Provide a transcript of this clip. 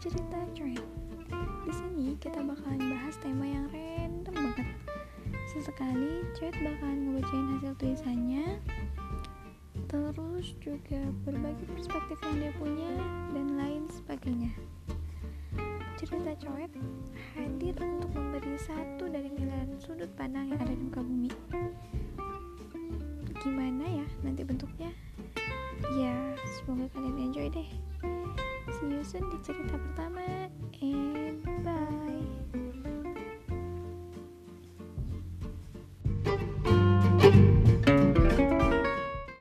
cerita cuek. Di sini kita bakalan bahas tema yang random banget. Sesekali cuek bakalan ngebacain hasil tulisannya, terus juga berbagi perspektif yang dia punya dan lain sebagainya. Cerita coet hadir untuk memberi satu dari miliaran sudut pandang yang ada di muka bumi. Gimana ya nanti bentuknya? Ya, semoga kalian enjoy deh you soon di cerita pertama and bye